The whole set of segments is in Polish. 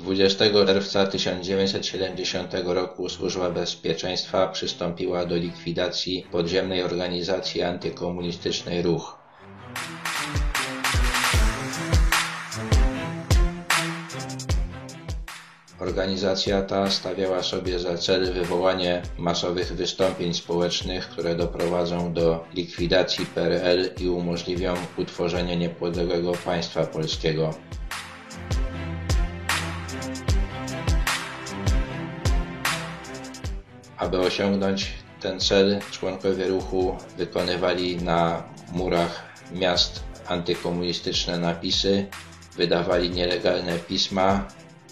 20 czerwca 1970 roku Służba Bezpieczeństwa przystąpiła do likwidacji podziemnej organizacji antykomunistycznej Ruch. Organizacja ta stawiała sobie za cel wywołanie masowych wystąpień społecznych, które doprowadzą do likwidacji PRL i umożliwią utworzenie niepodległego państwa polskiego. Aby osiągnąć ten cel, członkowie ruchu wykonywali na murach miast antykomunistyczne napisy, wydawali nielegalne pisma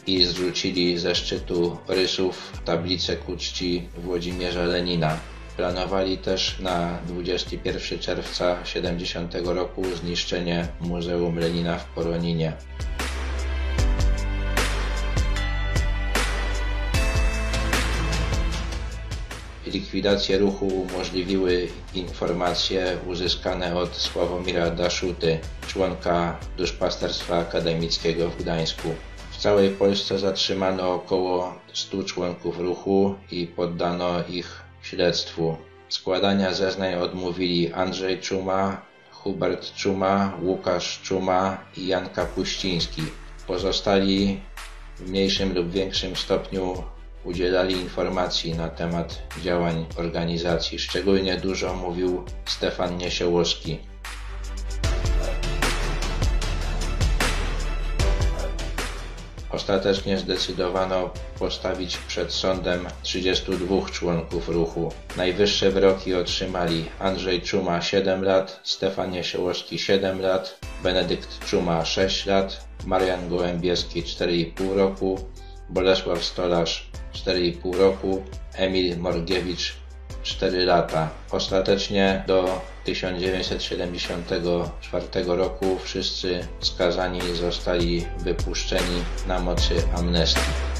i zrzucili ze szczytu rysów tablicę ku czci Włodzimierza Lenina. Planowali też na 21 czerwca 70 roku zniszczenie Muzeum Lenina w Poroninie. Likwidację ruchu umożliwiły informacje uzyskane od Sławomira Daszuty, członka duszpasterstwa akademickiego w Gdańsku. W całej Polsce zatrzymano około 100 członków ruchu i poddano ich śledztwu. Składania zeznań odmówili Andrzej Czuma, Hubert Czuma, Łukasz Czuma i Jan Kapuściński. Pozostali w mniejszym lub większym stopniu udzielali informacji na temat działań organizacji. Szczególnie dużo mówił Stefan Niesiołowski. Ostatecznie zdecydowano postawić przed sądem 32 członków ruchu. Najwyższe wyroki otrzymali Andrzej Czuma 7 lat, Stefan Niesiołowski 7 lat, Benedykt Czuma 6 lat, Marian Gołębieski 4,5 roku, Bolesław Stolarz 4,5 roku, Emil Morgiewicz 4 lata. Ostatecznie do 1974 roku wszyscy skazani zostali wypuszczeni na mocy amnestii.